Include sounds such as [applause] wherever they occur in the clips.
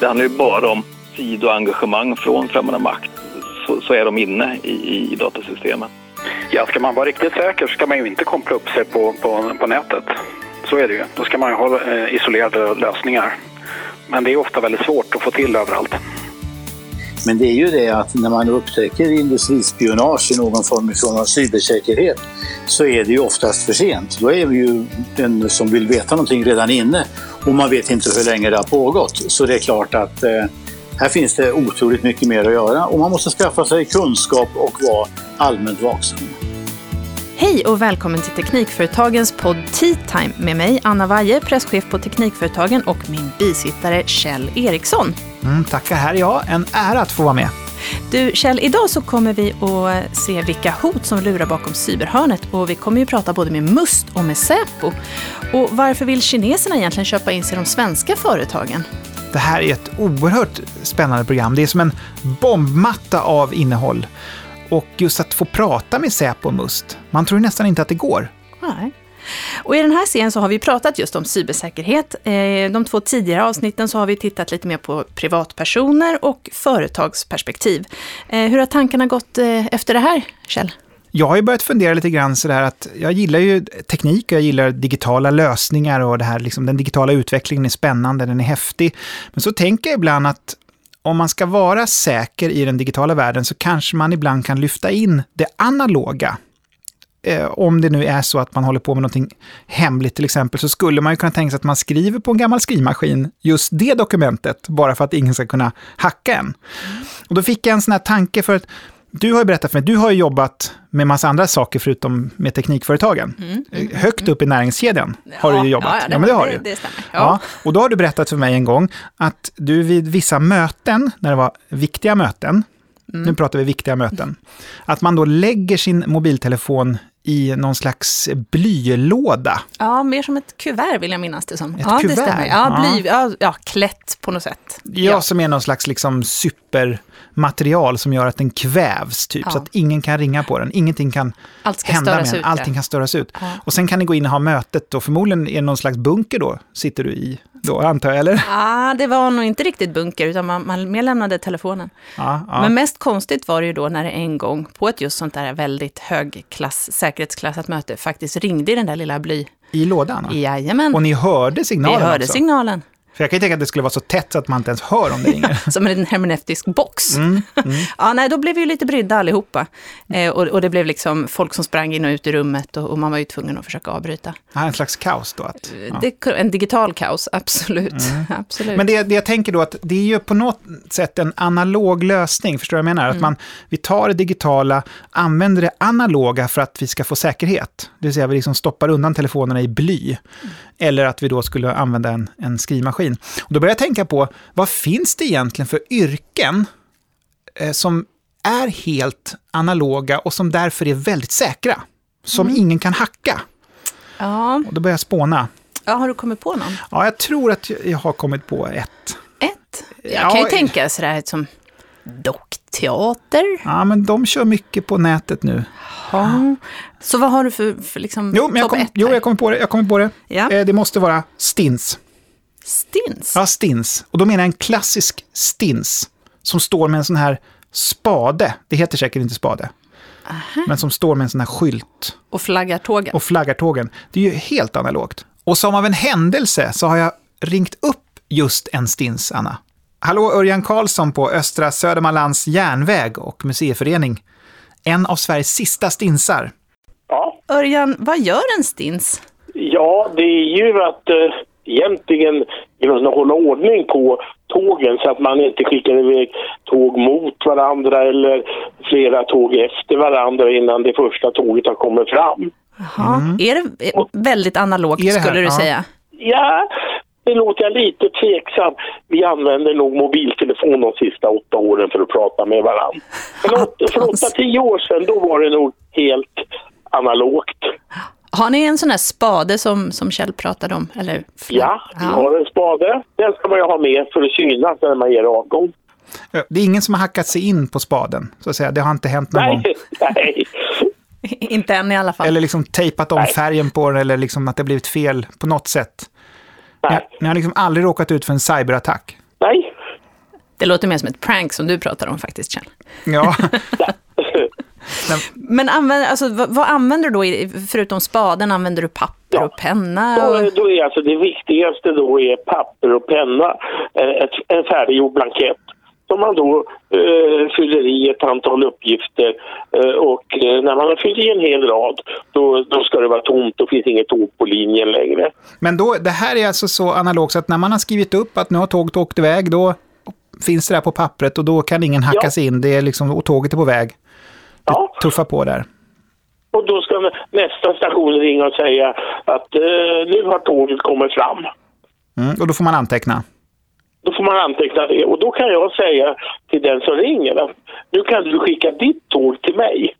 Det handlar ju bara om sidoengagemang från främmande makt. Så, så är de inne i, i datasystemen. Ja, ska man vara riktigt säker så ska man ju inte koppla upp sig på, på, på nätet. Så är det ju. Då ska man ju ha eh, isolerade lösningar. Men det är ofta väldigt svårt att få till överallt. Men det är ju det att när man upptäcker industrispionage i någon form av cybersäkerhet så är det ju oftast för sent. Då är ju den som vill veta någonting redan inne och man vet inte hur länge det har pågått. Så det är klart att eh, här finns det otroligt mycket mer att göra och man måste skaffa sig kunskap och vara allmänt vaksam. Hej och välkommen till Teknikföretagens podd Tea Time med mig, Anna Waje, presschef på Teknikföretagen och min bisittare Kjell Eriksson. Mm, tackar, här är jag. En ära att få vara med. Du Kjell, idag så kommer vi att se vilka hot som lurar bakom cyberhörnet och vi kommer ju prata både med Must och med Säpo. Och varför vill kineserna egentligen köpa in sig i de svenska företagen? Det här är ett oerhört spännande program. Det är som en bombmatta av innehåll. Och just att få prata med Säpo och Must, man tror nästan inte att det går. Nej. Och I den här serien så har vi pratat just om cybersäkerhet. Eh, de två tidigare avsnitten så har vi tittat lite mer på privatpersoner och företagsperspektiv. Eh, hur har tankarna gått eh, efter det här, Kjell? Jag har ju börjat fundera lite grann sådär att jag gillar ju teknik och jag gillar digitala lösningar och det här, liksom, den digitala utvecklingen är spännande, den är häftig. Men så tänker jag ibland att om man ska vara säker i den digitala världen så kanske man ibland kan lyfta in det analoga. Eh, om det nu är så att man håller på med någonting hemligt till exempel, så skulle man ju kunna tänka sig att man skriver på en gammal skrivmaskin just det dokumentet, bara för att ingen ska kunna hacka en. Och då fick jag en sån här tanke för att du har ju berättat för mig, du har jobbat med massa andra saker förutom med teknikföretagen. Mm, mm, Högt upp i näringskedjan har du ju jobbat. Ja, ja, det, ja men det har det, du. Det stämmer. Ja. ja. och då har du berättat för mig en gång att du vid vissa möten, när det var viktiga möten, mm. nu pratar vi viktiga möten, att man då lägger sin mobiltelefon i någon slags blylåda. Ja, mer som ett kuvert vill jag minnas det som. Ett ja, kuvert? det stämmer. Ja, bly, ja. ja, klätt på något sätt. Ja, ja, som är någon slags liksom supermaterial som gör att den kvävs, typ, ja. så att ingen kan ringa på den. Ingenting kan hända med den. Allting kan störas ut. Och sen kan ni gå in och ha mötet och förmodligen är någon slags bunker då, sitter du i då, antar jag, eller? Ja, det var nog inte riktigt bunker, utan man, man mer lämnade telefonen. Ah, ah. Men mest konstigt var det ju då när det en gång, på ett just sånt där väldigt högklass, säkerhetsklassat möte, faktiskt ringde i den där lilla bly... I lådan? Jajamän. Och ni hörde signalen Vi hörde också. signalen. För jag kan ju tänka att det skulle vara så tätt så att man inte ens hör om det ringer. [laughs] Som en hermeneutisk box. Mm, mm. [laughs] ja, nej, då blev vi ju lite brydda allihopa. Eh, och, och det blev liksom folk som sprang in och ut i rummet och, och man var ju tvungen att försöka avbryta. Ja, en slags kaos då? Att, ja. det, en digital kaos, [laughs] absolut. Mm. absolut. Men det, det jag tänker då att det är ju på något sätt en analog lösning, förstår du vad jag menar? Att man, vi tar det digitala, använder det analoga för att vi ska få säkerhet. Det vill säga vi liksom stoppar undan telefonerna i bly. Eller att vi då skulle använda en, en skrivmaskin. Och då börjar jag tänka på, vad finns det egentligen för yrken eh, som är helt analoga och som därför är väldigt säkra? Som mm. ingen kan hacka. Ja. Och då börjar jag spåna. Ja, har du kommit på någon? Ja, jag tror att jag har kommit på ett. Ett? Jag ja, kan ju tänka sådär som dockteater. Ja, men de kör mycket på nätet nu. Ja. Så vad har du för, för liksom, jo, men jag kom, Jo, jag kommer på det. Jag kommer på det. Ja. Eh, det måste vara stins. Stins? Ja, stins. Och då menar jag en klassisk stins. Som står med en sån här spade. Det heter säkert inte spade. Aha. Men som står med en sån här skylt. Och flaggar tågen. Och flaggar tågen. Det är ju helt analogt. Och som av en händelse så har jag ringt upp just en stins, Anna. Hallå, Örjan Karlsson på Östra Södermanlands järnväg och museiförening. En av Sveriges sista stinsar. Ja. Örjan, vad gör en stins? Ja, det är ju att eh, egentligen hålla ordning på tågen så att man inte skickar iväg tåg mot varandra eller flera tåg efter varandra innan det första tåget har kommit fram. Jaha. Mm. Är det väldigt analogt, det skulle du ja. säga? Ja, det låter jag lite tveksam. Vi använder nog mobiltelefon de sista åtta åren för att prata med varandra. För, för åtta, tio år sedan, då var det nog helt analogt. Har ni en sån här spade som, som Kjell pratade om? Eller? Ja, vi har en spade. Den ska man ju ha med för att synas när man ger avgång. Det är ingen som har hackat sig in på spaden, så att säga. Det har inte hänt någon nej, gång. [laughs] Nej, [laughs] Inte än i alla fall. Eller liksom tejpat om nej. färgen på den, eller liksom att det blivit fel på något sätt. Nej. Ni, ni har liksom aldrig råkat ut för en cyberattack? Nej, Det låter mer som ett prank som du pratar om faktiskt, Kjell. Ja. [laughs] Men använder, alltså, vad, vad, använder du då, förutom spaden? Använder du papper ja. och penna? Och... Då, är alltså det viktigaste då är papper och penna. Eh, ett, en färdiggjord blankett som man då eh, fyller i ett antal uppgifter eh, och eh, när man har fyllt i en hel rad då, då ska det vara tomt, då finns inget tåg på linjen längre. Men då, det här är alltså så analogt så att när man har skrivit upp att nu har tåget åkt iväg då finns det där på pappret och då kan ingen hacka ja. sig in, det är liksom, och tåget är på väg. Ja. tuffar på där. Och då ska nästa station ringa och säga att eh, nu har tåget kommit fram. Mm, och då får man anteckna? Då får man anteckna det. Och då kan jag säga till den som ringer att nu kan du skicka ditt tåg till mig.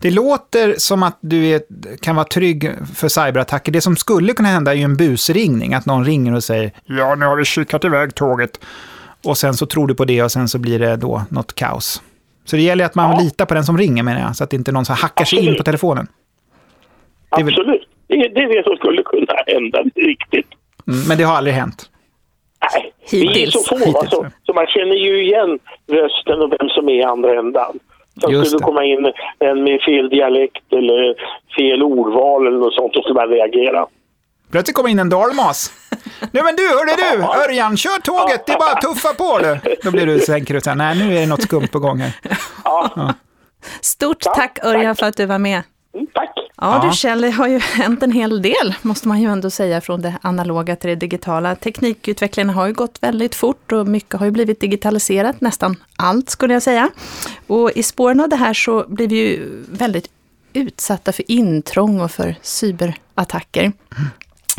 Det låter som att du är, kan vara trygg för cyberattacker. Det som skulle kunna hända är ju en busringning. Att någon ringer och säger ja, nu har vi skickat iväg tåget. Och sen så tror du på det och sen så blir det då något kaos. Så det gäller att man ja. litar på den som ringer menar jag, så att inte någon så hackar sig in på telefonen. Det Absolut. Väl... Det, är, det är det som skulle kunna hända riktigt. Mm, men det har aldrig hänt? Nej, Hittills. vi är så få Hittills. alltså, så man känner ju igen rösten och vem som är i andra ändan. Så Just skulle det komma in en med fel dialekt eller fel ordval eller något sånt, så skulle man reagera. Plötsligt kommer in en dalmas. Nej men du, hörde du, Örjan, kör tåget, det är bara att tuffa på du. Då blir du, tänker du så här, nej nu är det något skumt på gång här. Ja. Stort tack Örjan för att du var med. Mm, tack. Ja, du Kjell, det har ju hänt en hel del, måste man ju ändå säga, från det analoga till det digitala. Teknikutvecklingen har ju gått väldigt fort och mycket har ju blivit digitaliserat, nästan allt skulle jag säga. Och i spåren av det här så blir vi ju väldigt utsatta för intrång och för cyberattacker.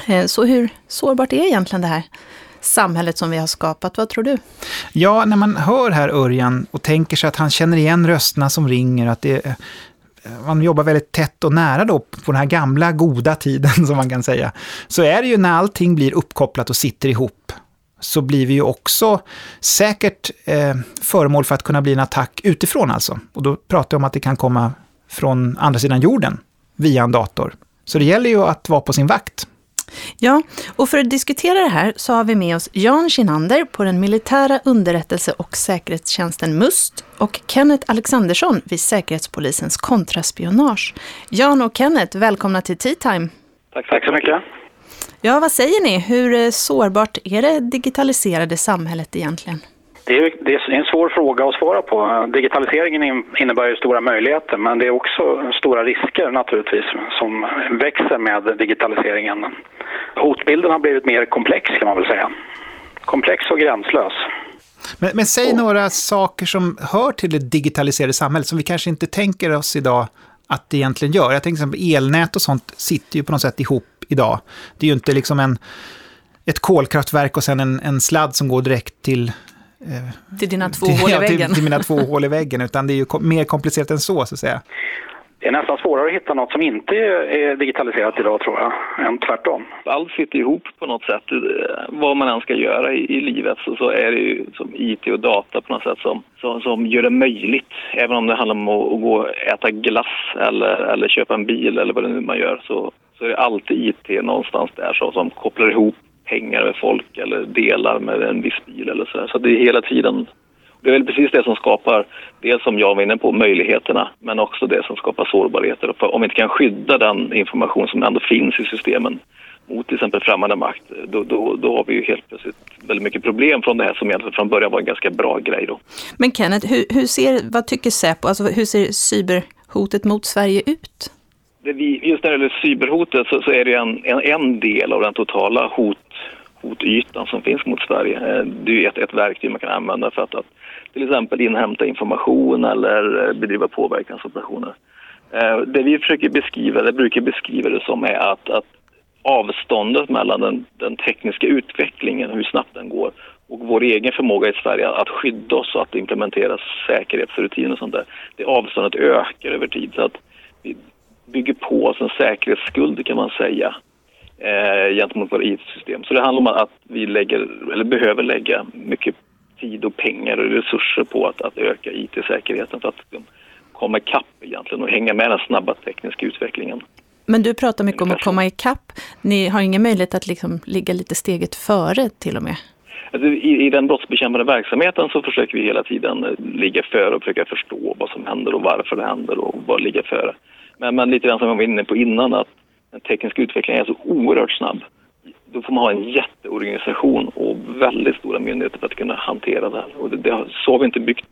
Eh, så hur sårbart är egentligen det här samhället som vi har skapat? Vad tror du? Ja, när man hör här Örjan och tänker sig att han känner igen rösterna som ringer, att det eh, man jobbar väldigt tätt och nära då på den här gamla goda tiden [laughs] som man kan säga. Så är det ju när allting blir uppkopplat och sitter ihop så blir vi ju också säkert eh, föremål för att kunna bli en attack utifrån alltså. Och då pratar jag om att det kan komma från andra sidan jorden via en dator. Så det gäller ju att vara på sin vakt. Ja, och för att diskutera det här så har vi med oss Jan Kinander på den militära underrättelse- och säkerhetstjänsten MUST och Kenneth Alexandersson vid Säkerhetspolisens kontraspionage. Jan och Kenneth, välkomna till Tea Time. Tack, tack så mycket. Ja, vad säger ni? Hur eh, sårbart är det digitaliserade samhället egentligen? Det är, det är en svår fråga att svara på. Digitaliseringen innebär ju stora möjligheter men det är också stora risker naturligtvis som växer med digitaliseringen. Hotbilden har blivit mer komplex kan man väl säga. Komplex och gränslös. Men, men säg några saker som hör till det digitaliserade samhället som vi kanske inte tänker oss idag att det egentligen gör. Jag tänker exempel elnät och sånt sitter ju på något sätt ihop idag. Det är ju inte liksom en, ett kolkraftverk och sen en, en sladd som går direkt till till dina två till, hål i väggen? Ja, till, till, mina två [laughs] hål i väggen, utan det är ju mer komplicerat än så, så att säga. Det är nästan svårare att hitta något som inte är digitaliserat idag, tror jag, än tvärtom. Allt sitter ihop på något sätt. Vad man än ska göra i, i livet så, så, är det ju som IT och data på något sätt som, som, som gör det möjligt. Även om det handlar om att, att gå och äta glass eller, eller köpa en bil eller vad det nu man gör så, så är det alltid IT någonstans där så, som kopplar ihop pengar med folk eller delar med en viss bil eller så. Så det är hela tiden det är väl precis det som skapar, det som jag var inne på, möjligheterna, men också det som skapar sårbarheter. För om vi inte kan skydda den information som ändå finns i systemen mot till exempel främmande makt, då, då, då har vi ju helt plötsligt väldigt mycket problem från det här som egentligen från början var en ganska bra grej. Då. Men Kenneth, hur, hur ser, vad tycker Säpo, alltså hur ser cyberhotet mot Sverige ut? Vi, just när det gäller cyberhotet så, så är det en, en, en, del av den totala hot, hotytan som finns mot Sverige. Eh, det är ett, ett verktyg man kan använda för att, att till exempel inhämta information eller eh, bedriva påverkansoperationer. Eh, det vi försöker beskriva, det brukar beskriva det som är att, att avståndet mellan den, den, tekniska utvecklingen, hur snabbt den går, och vår egen förmåga i Sverige att skydda oss och att implementera säkerhetsrutiner och sånt där, det avståndet ökar över tid. Så att bygger på oss en säkerhetsskuld kan man säga eh, gentemot våra IT-system. Så det handlar om att vi lägger, eller behöver lägga mycket tid och pengar och resurser på att, att öka IT-säkerheten för att liksom, komma ikapp egentligen och hänga med den snabba tekniska utvecklingen. Men du pratar mycket om att komma ikapp. Ni har ingen möjlighet att liksom ligga lite steget före till och med? Alltså, i, I den brottsbekämpande verksamheten så försöker vi hela tiden eh, ligga före och försöka förstå vad som händer och varför det händer och vad ligger före. Men, men lite grann som jag var inne på innan att den tekniska utvecklingen är så oerhört snabb. Då får man ha en jätteorganisation och väldigt stora myndigheter för att kunna hantera det här. Och det, det, så har vi inte byggt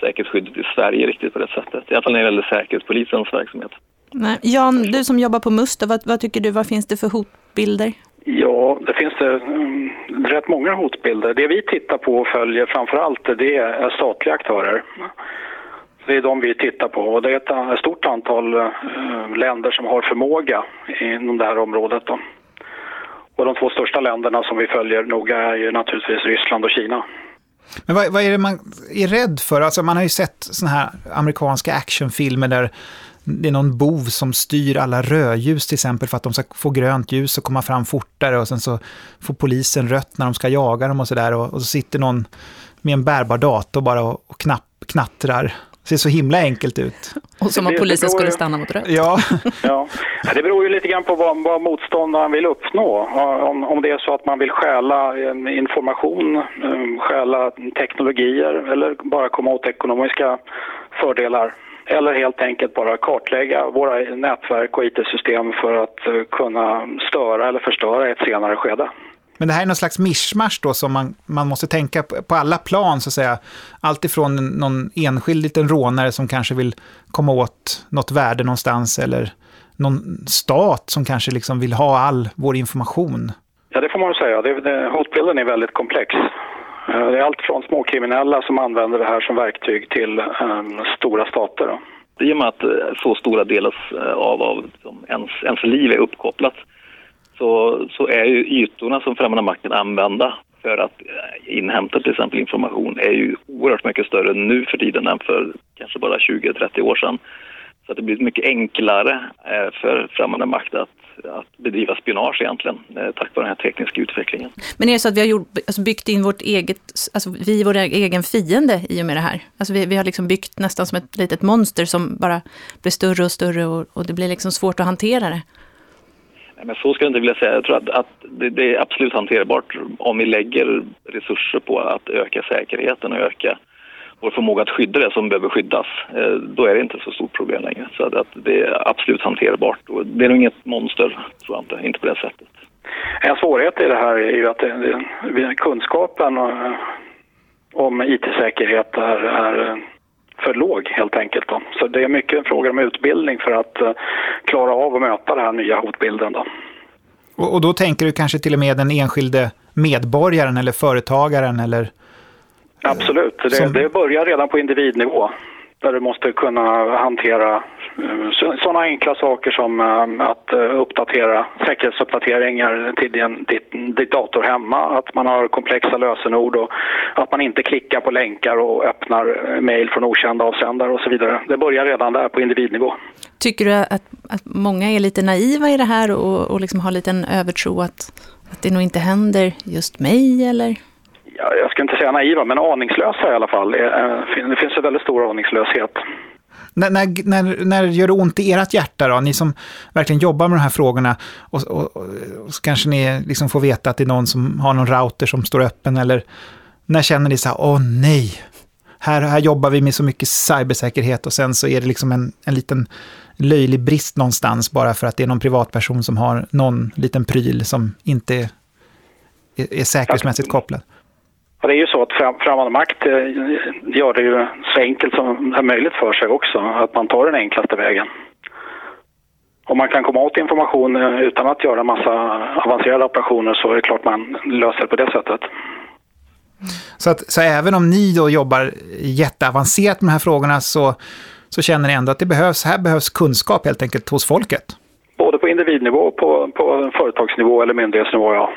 säkerhetsskyddet i Sverige riktigt på det sättet. I alla fall när det gäller Säkerhetspolisens verksamhet. Nej. Jan, du som jobbar på Muster, vad, vad tycker du, vad finns det för hotbilder? Ja, det finns det um, rätt många hotbilder. Det vi tittar på och följer framför allt det är statliga aktörer. Det är de vi tittar på och det är ett stort antal eh, länder som har förmåga inom det här området. Då. Och de två största länderna som vi följer noga är ju naturligtvis Ryssland och Kina. Men vad, vad, är det man är rädd för? Alltså man har ju sett såna här amerikanska actionfilmer där det är någon bov som styr alla rödljus till exempel för att de ska få grönt ljus och komma fram fortare och sen så får polisen rött när de ska jaga dem och sådär och, och, så sitter någon med en bärbar dator bara och, och knapp, knattrar. Ser så himla enkelt ut. Och som om polisen skulle stanna mot rött. [laughs] Ja. ja. Det beror ju lite grann på vad, vad motståndaren vill uppnå. Om, om det är så att man vill stjäla information, stjäla teknologier eller bara komma åt ekonomiska fördelar eller helt enkelt bara kartlägga våra nätverk och IT-system för att eh, kunna störa eller förstöra i ett senare skede. Men det här är någon slags mischmasch då som man, man måste tänka på, på alla plan så att säga. Allt ifrån någon enskild liten rånare som kanske vill komma åt något värde någonstans eller någon stat som kanske liksom vill ha all vår information. Ja, det får man säga. Det, det, hotbilden är väldigt komplex. Eh, det är allt från småkriminella som använder det här som verktyg till um, stora stater. Då. I och med att eh, så stora delar av, av ens, ens liv är uppkopplat så, så är ju ytorna som främmande makt kan använda för att eh, inhämta till exempel information är ju oerhört mycket större nu för tiden än för kanske bara 20-30 år sedan. Så att det blir mycket enklare eh, för främmande makt att att bedriva spionage egentligen, eh, tack vare den här tekniska utvecklingen. Men är det så att vi har gjort, alltså byggt in vårt eget, alltså vi är vår egen fiende i och med det här? Alltså vi, vi har liksom byggt nästan som ett litet monster som bara blir större och större och, och det blir liksom svårt att hantera det. Men så ska jag inte vilja säga. Jag tror att, att det, det, är absolut hanterbart om vi lägger resurser på att öka säkerheten och öka vår förmåga att skydda det som behöver skyddas, eh, då är det inte så stort problem längre. Så att det är absolut hanterbart. Och det är nog inget monster, tror jag inte, inte på det sättet. En svårighet i det här är ju att det, det, kunskapen eh, om IT-säkerhet är, är, eh, för låg helt enkelt. Då. Så det är mycket en fråga om utbildning för att uh, klara av att möta den här nya hotbilden. Då. Och, och då tänker du kanske till och med den enskilde medborgaren eller företagaren eller Absolut, det, som... det börjar redan på individnivå där du måste kunna hantera eh, sådana enkla saker som eh, att eh, uppdatera säkerhetsuppdateringar till din, ditt, ditt dator hemma, att man har komplexa lösenord och att man inte klickar på länkar och öppnar mejl från okända avsändare och så vidare. Det börjar redan där på individnivå. Tycker du att, att många är lite naiva i det här och, och liksom har lite en övertro att, att det nog inte händer just mig eller? jag ska inte säga naiva, men aningslösa i alla fall. Eh, det finns en väldigt stor aningslöshet. När, när, när, när gör det ont i ert hjärta då? Ni som verkligen jobbar med de här frågorna och, och, och så kanske ni liksom får veta att det är någon som har någon router som står öppen eller när känner ni så här, åh nej, här, här jobbar vi med så mycket cybersäkerhet och sen så är det liksom en, en liten löjlig brist någonstans bara för att det är någon privatperson som har någon liten pryl som inte är, är säkerhetsmässigt kopplad. Och det är ju så att främmande makt eh, gör det ju så enkelt som är möjligt för sig också, att man tar den enklaste vägen. Om man kan komma åt information eh, utan att göra en massa avancerade operationer så är det klart man löser det på det sättet. Så, att, så även om ni då jobbar jätteavancerat med de här frågorna så, så känner ni ändå att det behövs, här behövs kunskap helt enkelt hos folket? Både på individnivå och på, på företagsnivå eller myndighetsnivå, ja.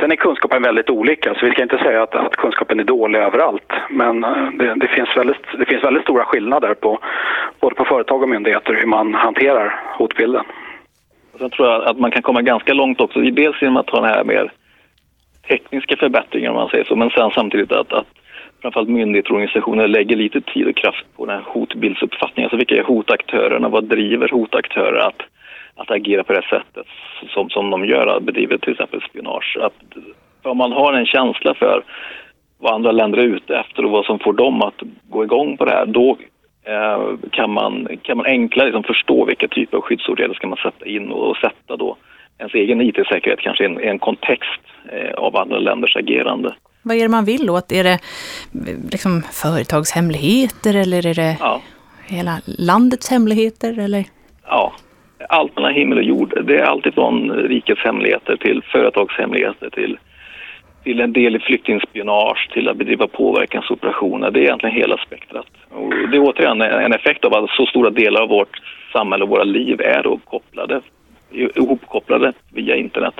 Sen är kunskapen väldigt olika, så vi ska inte säga att, att kunskapen är dålig överallt. Men eh, det, det, finns väldigt, det finns väldigt stora skillnader på både på företag och myndigheter hur man hanterar hotbilden. Sen tror jag att man kan komma ganska långt också, dels genom att ha den här mer tekniska förbättringen, om man säger så, men sen samtidigt att, att framförallt myndigheter och organisationer lägger lite tid och kraft på den här hotbildsuppfattningen. Alltså vilka är hotaktörerna? Vad driver hotaktörer att att agera på det sättet som, som de gör, bedriver till exempel spionage. Att om man har en känsla för vad andra länder är ute efter och vad som får dem att gå igång på det här, då eh, kan, man, kan man enklare liksom förstå vilka typer av skyddsåtgärder ska man sätta in och, och sätta då ens egen IT-säkerhet kanske i en, en kontext eh, av andra länders agerande. Vad är det man vill åt? Är det liksom företagshemligheter eller är det ja. hela landets hemligheter? Eller? Ja, allt mellan himmel och jord. Det är alltifrån rikets hemligheter till företagshemligheter till, till en del i flyktingspionage till att bedriva påverkansoperationer. Det är egentligen hela spektrat. Och det är återigen en effekt av att så stora delar av vårt samhälle och våra liv är kopplade, ihopkopplade via internet.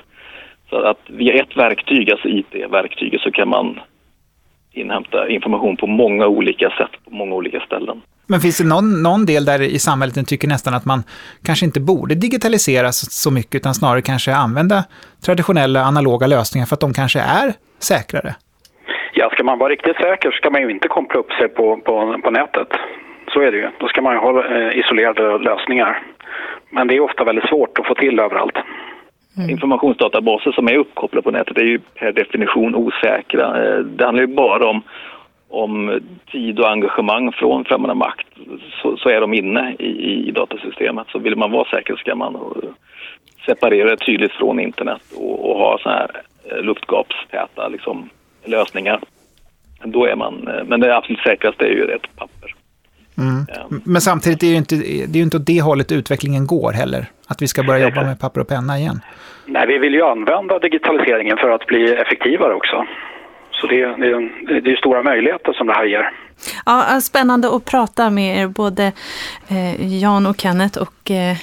Så att via ett verktyg, alltså IT-verktyget, så kan man inhämta information på många olika sätt, på många olika ställen. Men finns det någon, någon del där i samhället ni tycker nästan att man kanske inte borde digitalisera så mycket, utan snarare kanske använda traditionella analoga lösningar för att de kanske är säkrare? Ja, ska man vara riktigt säker så ska man ju inte koppla upp sig på, på, på nätet. Så är det ju. Då ska man ju ha eh, isolerade lösningar. Men det är ofta väldigt svårt att få till överallt. Mm. Informationsdatabaser som är uppkopplade på nätet är ju per definition osäkra. Eh, det handlar ju bara om, om tid och engagemang från främmande makt så, så är de inne i, i, datasystemet. Så vill man vara säker ska man separera det tydligt från internet och, och ha så här eh, luftgapstäta liksom, lösningar. Då är man, eh, men det absolut säkraste är ju ett papper. Mm. Men samtidigt är det ju inte, det är inte åt det hållet utvecklingen går heller. Att vi ska börja jobba med papper och penna igen. Nej, vi vill ju använda digitaliseringen för att bli effektivare också. Så det, det, det är stora möjligheter som det här ger. Ja, spännande att prata med er, både eh, Jan och Kenneth. Och, eh,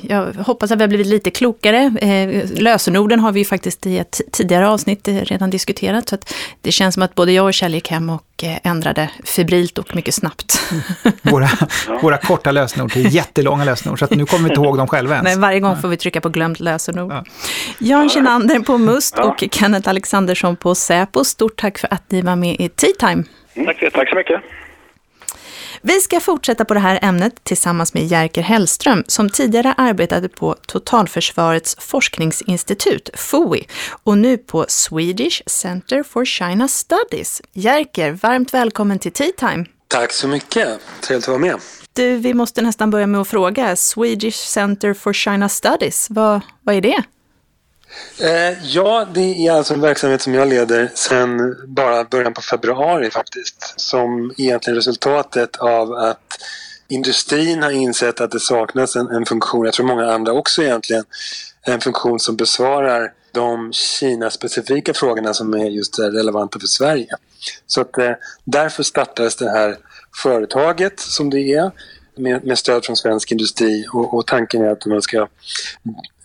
jag hoppas att vi har blivit lite klokare. Eh, lösenorden har vi ju faktiskt i ett tidigare avsnitt redan diskuterat. Så det känns som att både jag och Kjell gick hem och ändrade febrilt och mycket snabbt. våra, [laughs] våra korta lösenord till jättelånga lösenord, så att nu kommer vi inte ihåg dem själva ens. Men varje gång får vi trycka på glömt lösenord. Ja. Jan Kinander på MUST och Kenneth Alexandersson på Säpo. Stort tack för att ni var med i Tea Time. Tack, tack så mycket. Vi ska fortsätta på det här ämnet tillsammans med Jerker Hellström som tidigare arbetade på Totalförsvarets forskningsinstitut, FOI, och nu på Swedish Center for China Studies. Jerker, varmt välkommen till Tea Time. Tack så mycket, trevligt att vara med. Du, vi måste nästan börja med att fråga, Swedish Center for China Studies, vad, vad är det? Eh, ja, det är alltså en verksamhet som jag leder sedan bara början på februari faktiskt. Som egentligen resultatet av att industrin har insett att det saknas en, en funktion, jag tror många andra också egentligen, en funktion som besvarar de Kina-specifika frågorna som är just relevanta för Sverige. Så att eh, därför startades det här företaget som det är med, med stöd från svensk industri och, och, tanken är att man ska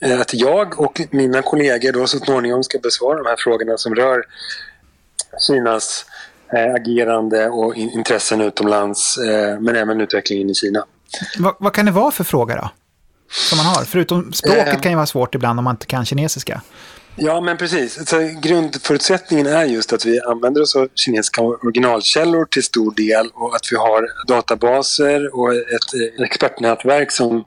eh, att jag och mina kollegor då så småningom ska besvara de här frågorna som rör Kinas eh, agerande och in, intressen utomlands eh, men även utvecklingen i Kina. Va, vad kan det vara för frågor då? Som man har? Förutom språket eh. kan ju vara svårt ibland om man inte kan kinesiska. Ja, men precis. Så grundförutsättningen är just att vi använder oss av kinesiska originalkällor till stor del och att vi har databaser och ett eh, expertnätverk som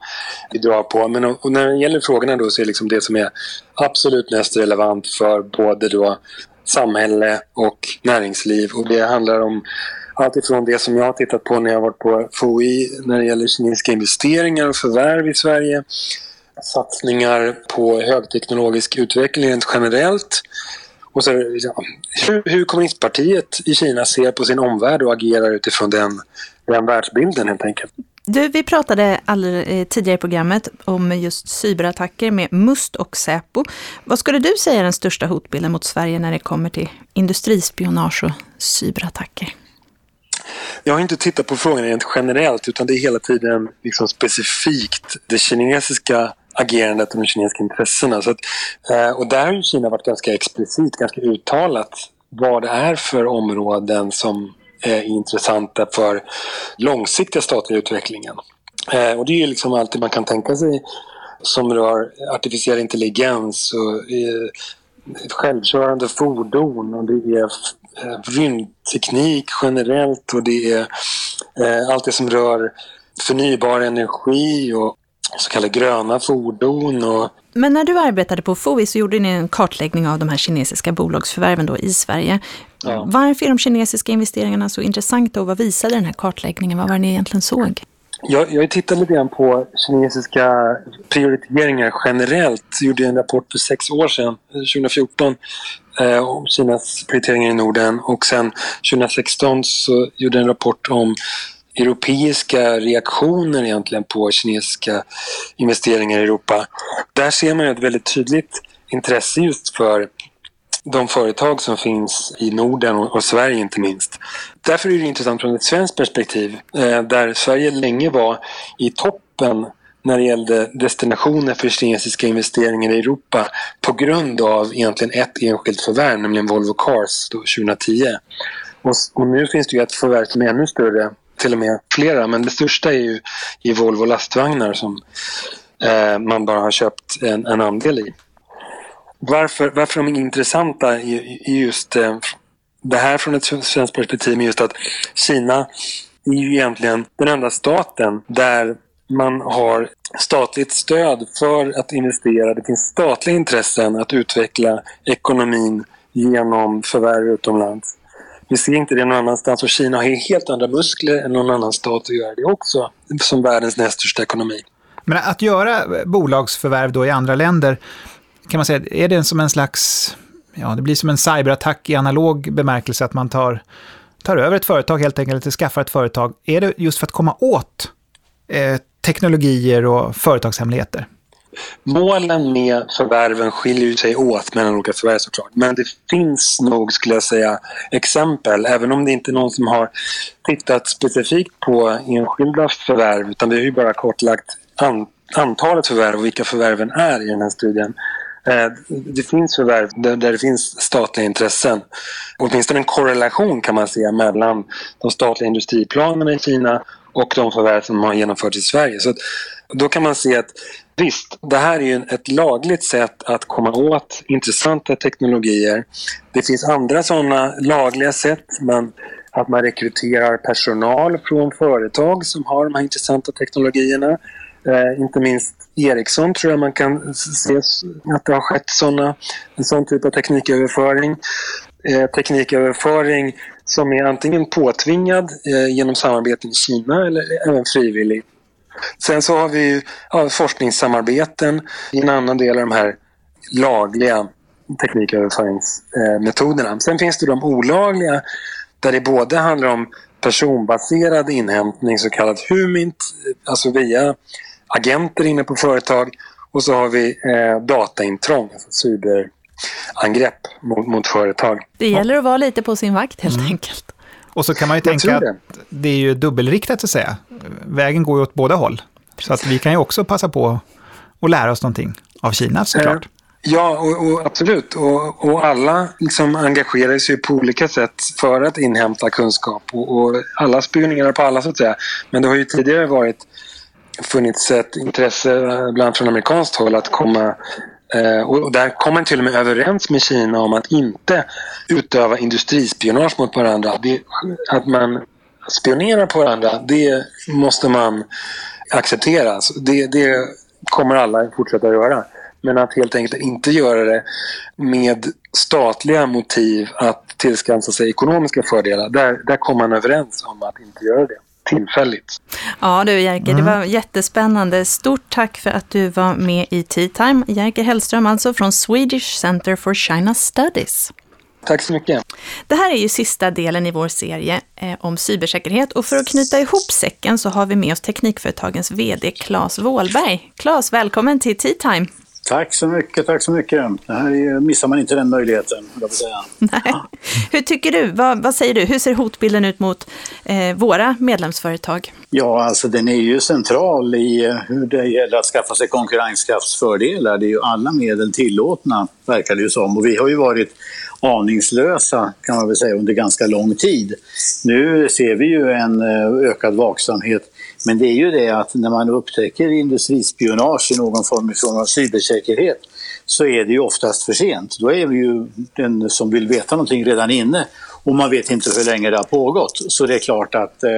vi drar på. Men och när det gäller frågorna då så är liksom det som är absolut mest relevant för både då samhälle och näringsliv och det handlar om allt ifrån det som jag har tittat på när jag varit på FOI när det gäller kinesiska investeringar och förvärv i Sverige satsningar på högteknologisk utveckling rent generellt. Och så, ja, hur, hur kommunistpartiet i Kina ser på sin omvärld och agerar utifrån den, den världsbilden helt enkelt. Du, vi pratade alldeles, eh, tidigare i programmet om just cyberattacker med MUST och Säpo. Vad skulle du säga är den största hotbilden mot Sverige när det kommer till industrispionage och cyberattacker? Jag har inte tittat på frågan rent generellt utan det är hela tiden liksom specifikt det kinesiska agerandet och de kinesiska intressena. Så att, eh, och där har ju Kina varit ganska explicit, ganska uttalat vad det är för områden som är intressanta för långsiktiga statliga utvecklingen. Eh, och det är ju liksom allt man kan tänka sig som rör artificiell intelligens och eh, självkörande fordon och det är rymdteknik generellt och det är allt det som rör förnybar energi och så kallade gröna fordon. Och... Men när du arbetade på FOI så gjorde ni en kartläggning av de här kinesiska bolagsförvärven då i Sverige. Ja. Varför är de kinesiska investeringarna så intressanta och vad visade den här kartläggningen? Vad var det ni egentligen såg? Jag, jag tittade lite grann på kinesiska prioriteringar generellt. Jag gjorde en rapport för sex år sedan, 2014, eh, om Kinas prioriteringar i Norden. Och sen 2016 så gjorde jag en rapport om europeiska reaktioner egentligen på kinesiska investeringar i Europa. Där ser man ett väldigt tydligt intresse just för de företag som finns i Norden och, Sverige inte minst. Därför är det intressant från ett svenskt perspektiv eh, där Sverige länge var i toppen när det gällde destinationer för kinesiska investeringar i Europa på grund av egentligen ett enskilt förvärv, nämligen Volvo Cars 2010. Och nu finns det ju ett förvärv som är ännu större till och med flera, men det största är ju i Volvo lastvagnar som eh, man bara har köpt en, en andel i. Varför, varför de är intressanta i, i just eh, det här från ett svenskt perspektiv, men just att Kina är ju egentligen den enda staten där man har statligt stöd för att investera. Det finns statliga intressen att utveckla ekonomin genom förvärv utomlands. Vi ser inte det någon annanstans och Kina har helt andra muskler än någon annan stat att göra det också, som världens näst största ekonomi. Men att göra bolagsförvärv då i andra länder, kan man säga, är det som en slags, ja det blir som en cyberattack i analog bemärkelse, att man tar, tar över ett företag helt enkelt, eller skaffar ett företag. Är det just för att komma åt eh, teknologier och företagshemligheter? Målen med förvärven skiljer sig åt mellan olika förvärv såklart. Men det finns nog, skulle jag säga, exempel, även om det inte är någon som har tittat specifikt på enskilda förvärv, utan vi har ju bara kortlagt an antalet förvärv och vilka förvärven är i den här studien. Eh, det finns förvärv där det finns statliga intressen. Åtminstone en korrelation kan man se mellan de statliga industriplanerna i Kina och de förvärv som har genomförts i Sverige. Så då kan man se att Visst, det här är ju ett lagligt sätt att komma åt intressanta teknologier. Det finns andra sådana lagliga sätt. Man, att man rekryterar personal från företag som har de här intressanta teknologierna. Eh, inte minst Ericsson tror jag man kan se att det har skett såna, en sån typ av tekniköverföring. Eh, tekniköverföring som är antingen påtvingad eh, genom samarbete med Kina eller eh, även frivillig. Sen så har vi ja, forskningssamarbeten i en annan del av de här lagliga tekniköverföringsmetoderna. Sen finns det de olagliga där det både handlar om personbaserad inhämtning, så kallad HUMINT, eh, alltså via agenter inne på företag. Och så har vi eh, dataintrång, alltså cyberangrepp mot, mot företag. Det gäller att vara lite på sin vakt helt mm. enkelt. Och så kan man ju tänka att det är ju dubbelriktat så att säga. Vägen går ju åt båda håll. Så att vi kan ju också passa på att lära oss någonting av Kina såklart. Eh, ja, och, och absolut. Och, och, alla liksom engagerar sig på olika sätt för att inhämta kunskap. Och, och alla spionerar på alla så att säga. Men det har ju tidigare varit funnits ett intresse, bland annat från amerikanskt håll, att komma Eh, Eh, och där kom man till och med överens med Kina om att inte utöva industrispionage mot varandra. Det, att man spionerar på varandra, det måste man acceptera. Det, det kommer alla fortsätta göra. Men att helt enkelt inte göra det med statliga motiv att tillskansa sig ekonomiska fördelar. Där, där kom man överens om att inte göra det tillfälligt. Ja du Jerker, mm. det var jättespännande. Stort tack för att du var med i Tea Time. Jerker Hellström alltså från Swedish Center for China Studies. Tack så mycket. Det här är ju sista delen i vår serie eh, om cybersäkerhet och för att knyta ihop säcken så har vi med oss Teknikföretagens VD Claes Wåhlberg. Claes, välkommen till Tea Time. Tack så mycket, tack så mycket. Det här missar man inte den möjligheten, jag säga. Nej. [laughs] Hur tycker du, vad, vad, säger du, hur ser hotbilden ut mot eh, våra medlemsföretag? Ja, alltså den är ju central i eh, hur det gäller att skaffa sig konkurrenskraftsfördelar. Det är ju alla medel tillåtna, verkar det ju som. Och vi har ju varit aningslösa kan man väl säga under ganska lång tid. Nu ser vi ju en eh, ökad vaksamhet men det är ju det att när man upptäcker industrispionage i någon form av cybersäkerhet så är det ju oftast för sent. Då är vi ju den som vill veta någonting redan inne och man vet inte hur länge det har pågått. Så det är klart att eh,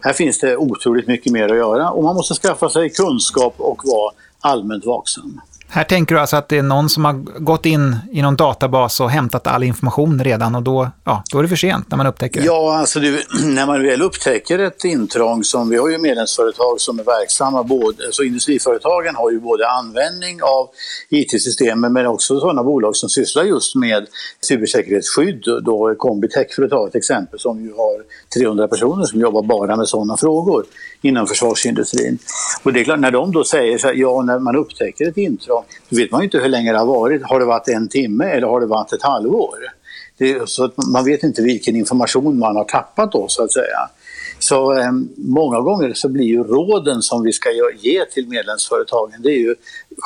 här finns det otroligt mycket mer att göra och man måste skaffa sig kunskap och vara allmänt vaksam. Här tänker du alltså att det är någon som har gått in i någon databas och hämtat all information redan och då, ja, då är det för sent när man upptäcker det? Ja, alltså det, [clears throat] när man väl upptäcker ett intrång som, vi har ju medlemsföretag som är verksamma, både, så industriföretagen har ju både användning av IT-systemen men också sådana bolag som sysslar just med cybersäkerhetsskydd, då Combitech för att ta ett exempel som ju har 300 personer som jobbar bara med sådana frågor inom försvarsindustrin. Och det är klart, när de då säger så här, ja när man upptäcker ett intrång, då vet man ju inte hur länge det har varit. Har det varit en timme eller har det varit ett halvår? Det, så att man vet inte vilken information man har tappat då så att säga. Så eh, många gånger så blir ju råden som vi ska ge till medlemsföretagen, det är ju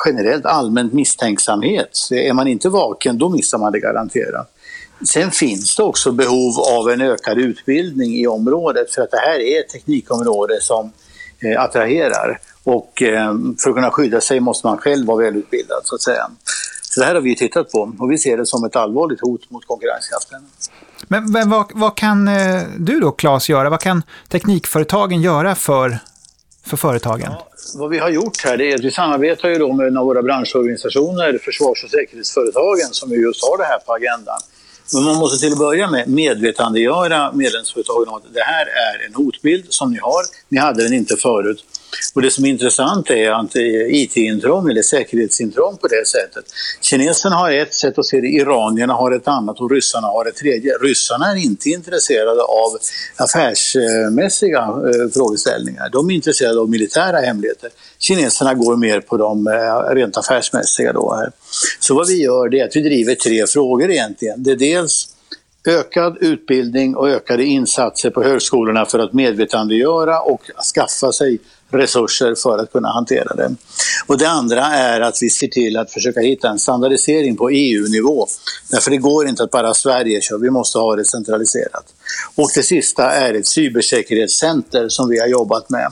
generellt allmänt misstänksamhet. Så är man inte vaken, då missar man det garanterat. Sen finns det också behov av en ökad utbildning i området för att det här är ett teknikområde som eh, attraherar. Och eh, för att kunna skydda sig måste man själv vara välutbildad så att säga. Så det här har vi tittat på och vi ser det som ett allvarligt hot mot konkurrenskraften. Men, men vad, vad, kan eh, du då, Claes, göra? Vad kan teknikföretagen göra för, för företagen? Ja, vad vi har gjort här är att vi samarbetar ju då med en av våra branschorganisationer, försvars och säkerhetsföretagen, som just har det här på agendan. Men man måste till att börja med medvetandegöra medlemsföretagen om att det här är en hotbild som ni har. Ni hade den inte förut. Och det som är intressant är att eh, IT-intrång eller säkerhetsintrång på det sättet. Kineserna har ett sätt att se det, iranierna har ett annat och ryssarna har ett tredje. Ryssarna är inte intresserade av affärsmässiga eh, frågeställningar. De är intresserade av militära hemligheter. Kineserna går mer på de eh, rent affärsmässiga. Då Så vad vi gör det är att vi driver tre frågor egentligen. Det är dels ökad utbildning och ökade insatser på högskolorna för att medvetandegöra och skaffa sig resurser för att kunna hantera det. Och det andra är att vi ser till att försöka hitta en standardisering på EU-nivå. Därför det går inte att bara Sverige kör, vi måste ha det centraliserat. Och det sista är ett cybersäkerhetscenter som vi har jobbat med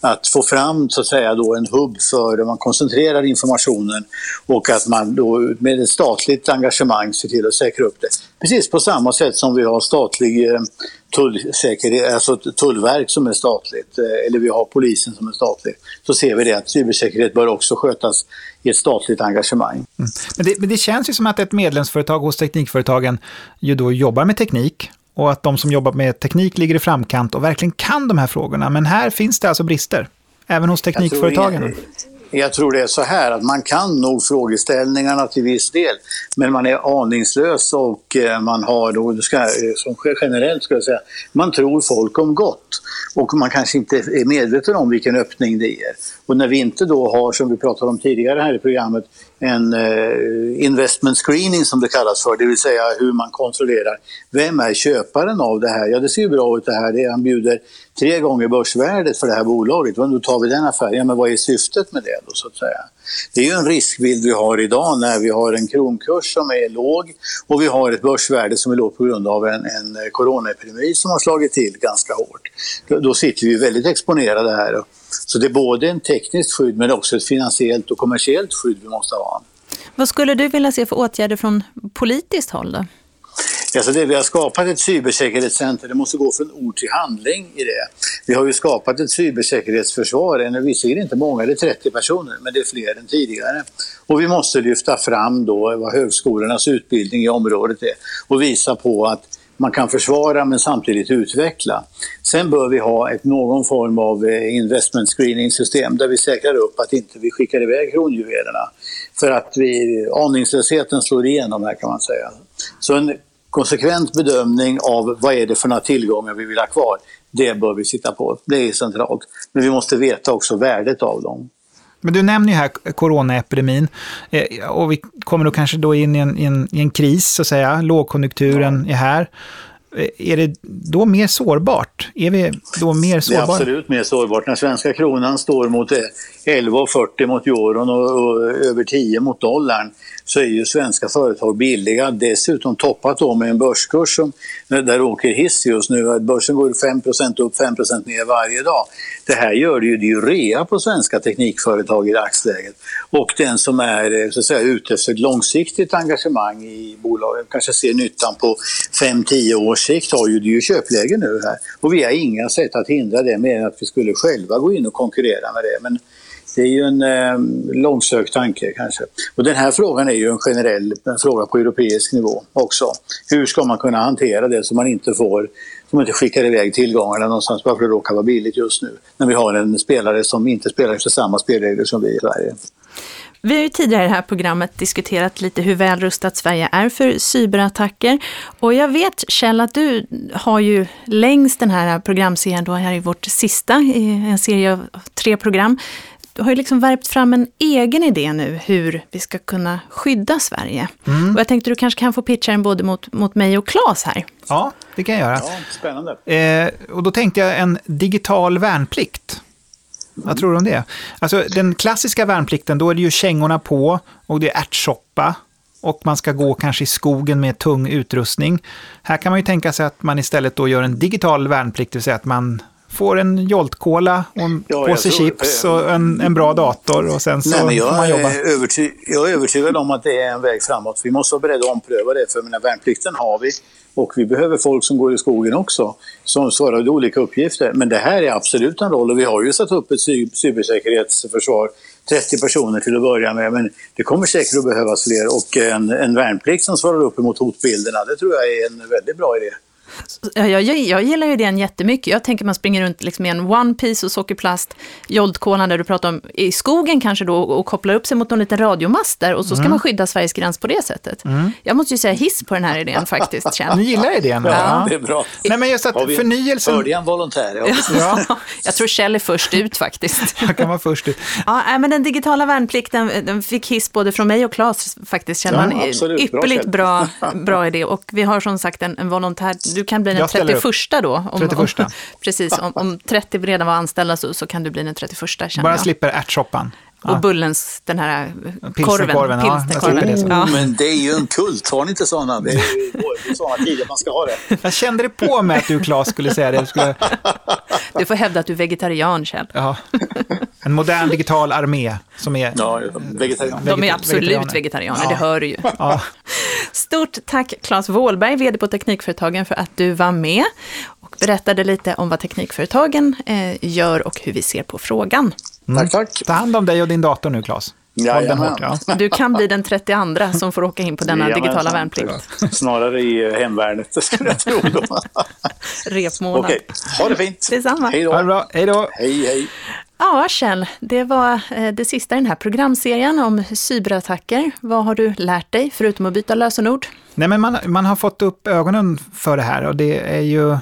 att få fram så att säga då en hubb för där man koncentrerar informationen och att man då med ett statligt engagemang ser till att säkra upp det. Precis på samma sätt som vi har statlig eh, tullsäkerhet, alltså tullverk som är statligt eh, eller vi har polisen som är statlig. Så ser vi det att cybersäkerhet bör också skötas i ett statligt engagemang. Mm. Men, det, men det känns ju som att ett medlemsföretag hos Teknikföretagen ju då jobbar med teknik och att de som jobbar med teknik ligger i framkant och verkligen kan de här frågorna. Men här finns det alltså brister, även hos teknikföretagen. Jag tror det är så här att man kan nog frågeställningarna till viss del, men man är aningslös och eh, man har då, ska, eh, som generellt skulle jag säga, man tror folk om gott och man kanske inte är medveten om vilken öppning det ger. Och när vi inte då har, som vi pratade om tidigare här i programmet, en eh, investment screening som det kallas för, det vill säga hur man kontrollerar vem är köparen av det här? Ja, det ser ju bra ut det här. Det, han bjuder tre gånger börsvärdet för det här bolaget. Men då tar vi den affären. Ja, men vad är syftet med det då så att säga? Det är ju en riskbild vi har idag när vi har en kronkurs som är låg och vi har ett börsvärde som är lågt på grund av en, en eh, coronaepidemi som har slagit till ganska hårt. Då, då sitter vi väldigt exponerade här. Så det är både en tekniskt skydd men också ett finansiellt och kommersiellt skydd vi måste ha. Vad skulle du vilja se för åtgärder från politiskt håll då? Alltså det, vi har skapat ett cybersäkerhetscenter, det måste gå från ord till handling i det. Vi har ju skapat ett cybersäkerhetsförsvar, är visserligen inte många, det är 30 personer, men det är fler än tidigare. Och vi måste lyfta fram då vad högskolornas utbildning i området är och visa på att man kan försvara men samtidigt utveckla. Sen bör vi ha ett, någon form av eh, investment screening system där vi säkrar upp att inte vi skickar iväg kronjuvelerna. För att vi, aningslösheten slår igenom här kan man säga. Så en konsekvent bedömning av vad är det för några tillgångar vi vill ha kvar, det bör vi sitta på. Det är centralt. Men vi måste veta också värdet av dem. Men du nämner ju här coronaepidemin eh, och vi kommer då kanske då in i en, i en, i en kris, så att säga. Lågkonjunkturen ja. är här. Eh, är det då mer sårbart? Är vi då mer sårbara? Det är absolut mer sårbart. När svenska kronan står mot 11,40 eh, mot euron och, och över 10 mot dollarn så är ju svenska företag billiga. Dessutom toppat då med en börskurs som, där åker hiss just nu. Börsen går 5% upp, 5% ner varje dag. Det här gör det ju, det är ju rea på svenska teknikföretag i dagsläget. Och den som är eh, så att säga, ute efter ett långsiktigt engagemang i bolaget, kanske ser nyttan på 5-10 års sikt, har ju det ju köpläge nu här. Och vi har inga sätt att hindra det mer än att vi skulle själva gå in och konkurrera med det. Men det är ju en eh, långsökt tanke kanske. Och den här frågan är ju en generell en fråga på europeisk nivå också. Hur ska man kunna hantera det så man inte får, som inte skickar iväg tillgångarna någonstans bara för att det råkar vara billigt just nu. När vi har en spelare som inte spelar efter samma spelregler som vi i Sverige. Vi har ju tidigare i det här programmet diskuterat lite hur väl rustat Sverige är för cyberattacker. Och jag vet Kjell att du har ju längs den här programserien, då här i vårt sista, en serie av tre program, du har ju liksom värpt fram en egen idé nu hur vi ska kunna skydda Sverige. Mm. Och jag tänkte du kanske kan få pitcha den både mot, mot mig och Claes här. Ja, det kan jag göra. Ja, spännande. Eh, och då tänkte jag en digital värnplikt. Vad tror du om det? Alltså den klassiska värnplikten, då är det ju kängorna på och det är ärtsoppa och man ska gå kanske i skogen med tung utrustning. Här kan man ju tänka sig att man istället då gör en digital värnplikt, det vill säga att man får en Jolt-Cola och en ja, påse tror, chips och en, en bra dator och sen så nej, jag får man jobba. Är överty jag är övertygad om att det är en väg framåt. Vi måste vara beredda att ompröva det, för mina värnplikten har vi. Och vi behöver folk som går i skogen också, som svarar för olika uppgifter. Men det här är absolut en roll och vi har ju satt upp ett cybersäkerhetsförsvar 30 personer till att börja med, men det kommer säkert att behövas fler. Och en, en värnplikt som svarar upp emot hotbilderna, det tror jag är en väldigt bra idé. Jag, jag, jag gillar ju den jättemycket. Jag tänker man springer runt liksom med en One Piece och sockerplast, joldkolan där du pratar om, i skogen kanske då, och kopplar upp sig mot någon liten radiomast där och så ska mm. man skydda Sveriges gräns på det sättet. Mm. Jag måste ju säga hiss på den här idén faktiskt, Kjell. Du gillar idén? Ja, ja, det är bra. Nej, men just att förnyelsen... Hörde jag en volontär? Ja. jag tror Kjell är först ut faktiskt. [laughs] Jag kan vara först ut. Ja, men den digitala värnplikten den fick hiss både från mig och Claes faktiskt, känner man. Ja, absolut. Ypperligt bra, bra, [laughs] bra idé. Och vi har som sagt en, en volontär, du kan bli den 31 då. Om, 31. Om, [laughs] precis, om, om 30 redan var anställda så, så kan du bli den 31 känner Bara jag. slipper ärtsoppan. Och ja. Bullens, den här korven. Pilsnerkorven. Ja, ja. Oh, men det är ju en kult, har ni inte sådana? Det är ju sådana tider man ska ha det. [laughs] Jag kände det på mig att du, Claes, skulle säga det. Du, skulle... du får hävda att du är vegetarian, Kjell. Ja. En modern digital armé som är ja, vegetarian. De är absolut vegetarianer, vegetarianer ja. det hör du ju. Ja. Stort tack Claes Wåhlberg, vd på Teknikföretagen, för att du var med och berättade lite om vad Teknikföretagen eh, gör och hur vi ser på frågan. Mm. Tack, tack. Ta hand om dig och din dator nu, Claes. Ja, ja. Du kan bli den 32 som får åka in på denna Jajamän, digitala värnplikt. Snarare i hemvärnet, det skulle jag tro. [laughs] Repmånad. Okej, ha det fint. Detsamma. Hej då. Ha det bra. Hej då. Hej, hej. Ja, Kjell, det var eh, det sista i den här programserien om cyberattacker. Vad har du lärt dig, förutom att byta lösenord? Nej, men man, man har fått upp ögonen för det här och det är ju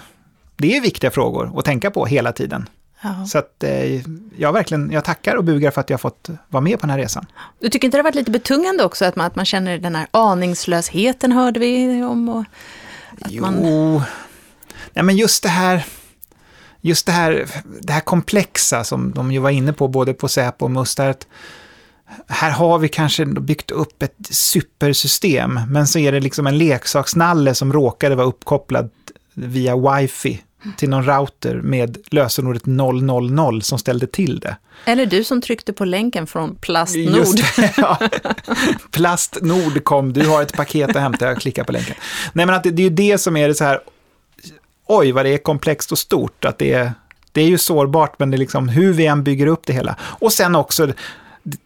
det är viktiga frågor att tänka på hela tiden. Ja. Så att eh, jag verkligen, jag tackar och bugar för att jag fått vara med på den här resan. Du tycker inte det har varit lite betungande också att man, att man känner den här aningslösheten hörde vi om? Och att jo, man... nej men just det här, just det här, det här komplexa som de ju var inne på både på Säpo och Mustard. Här har vi kanske byggt upp ett supersystem, men så är det liksom en leksaksnalle som råkade vara uppkopplad via wifi till någon router med lösenordet 000 som ställde till det. Eller du som tryckte på länken från Plastnord. Just det, ja. [laughs] Plastnord kom, du har ett paket att hämta, jag klickar på länken. Nej men att det, det är ju det som är det så här, oj vad det är komplext och stort, att det är, det är ju sårbart, men det är liksom hur vi än bygger upp det hela. Och sen också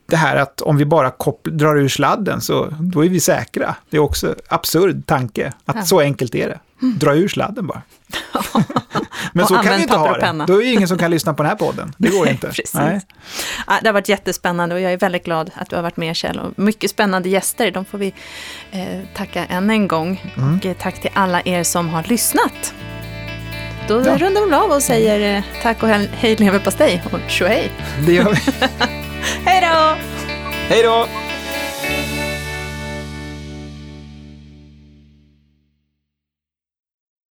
det här att om vi bara drar ur sladden så då är vi säkra. Det är också absurd tanke, att ja. så enkelt är det. Dra ur sladden bara. [laughs] Men så kan vi inte ha det. Då är det ingen som kan lyssna på den här podden. Det går [laughs] inte. Nej. Det har varit jättespännande och jag är väldigt glad att du har varit med Kjell. Och mycket spännande gäster, de får vi eh, tacka än en gång. Mm. Och eh, tack till alla er som har lyssnat. Då ja. rundar vi av och säger eh, tack och hej leverpastej och tjohej. Det gör vi. [laughs] hej då! Hej då!